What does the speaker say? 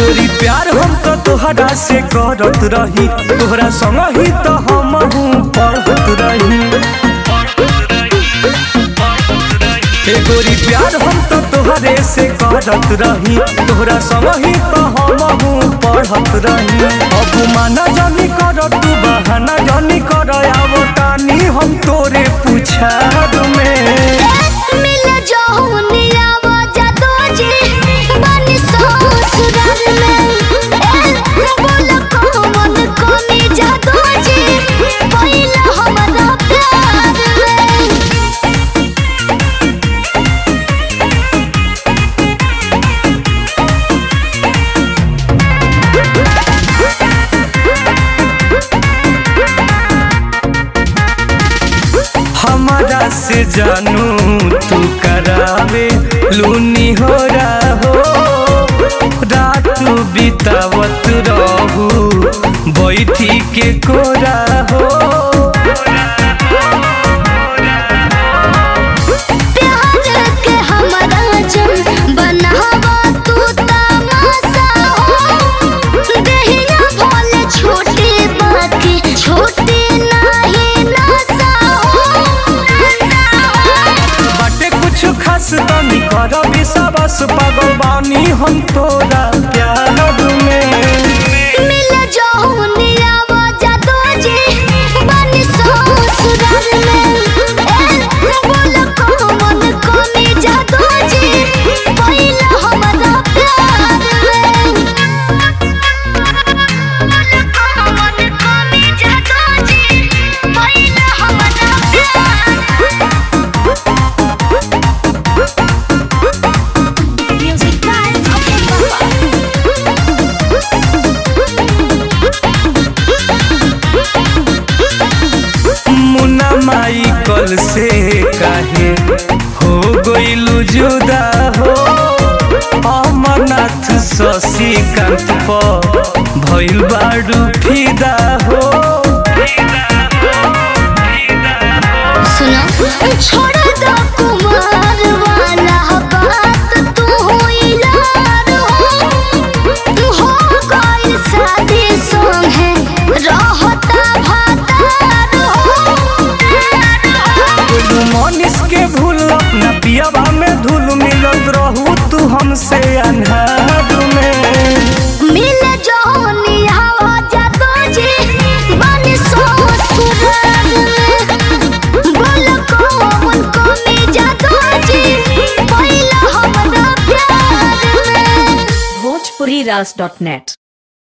प्यार हम तो तोहरा से करत रही। तोहरा संग ही तो हम पढ़त रही। गोरी, प्यार हम तो तोहरे से करत रही। तोहरा संग ही तो हम पढ़त रही। अब माना जानी कर तू बहाना जानी कर आवो तानी हम तोरे पूछार जानू तू करावे लूनी हो हो रात बितावत रहू बैठी के कोरा हो कर बस पागल बानी हम तोरा प्यार जुदा हो अमरनाथ शशिकांत पर भइल बाडू फिदा हो। छोड़ दो कुमार वाला बात तू हो हो। है हो मनीष के भूल अपना पियाबा Midas.net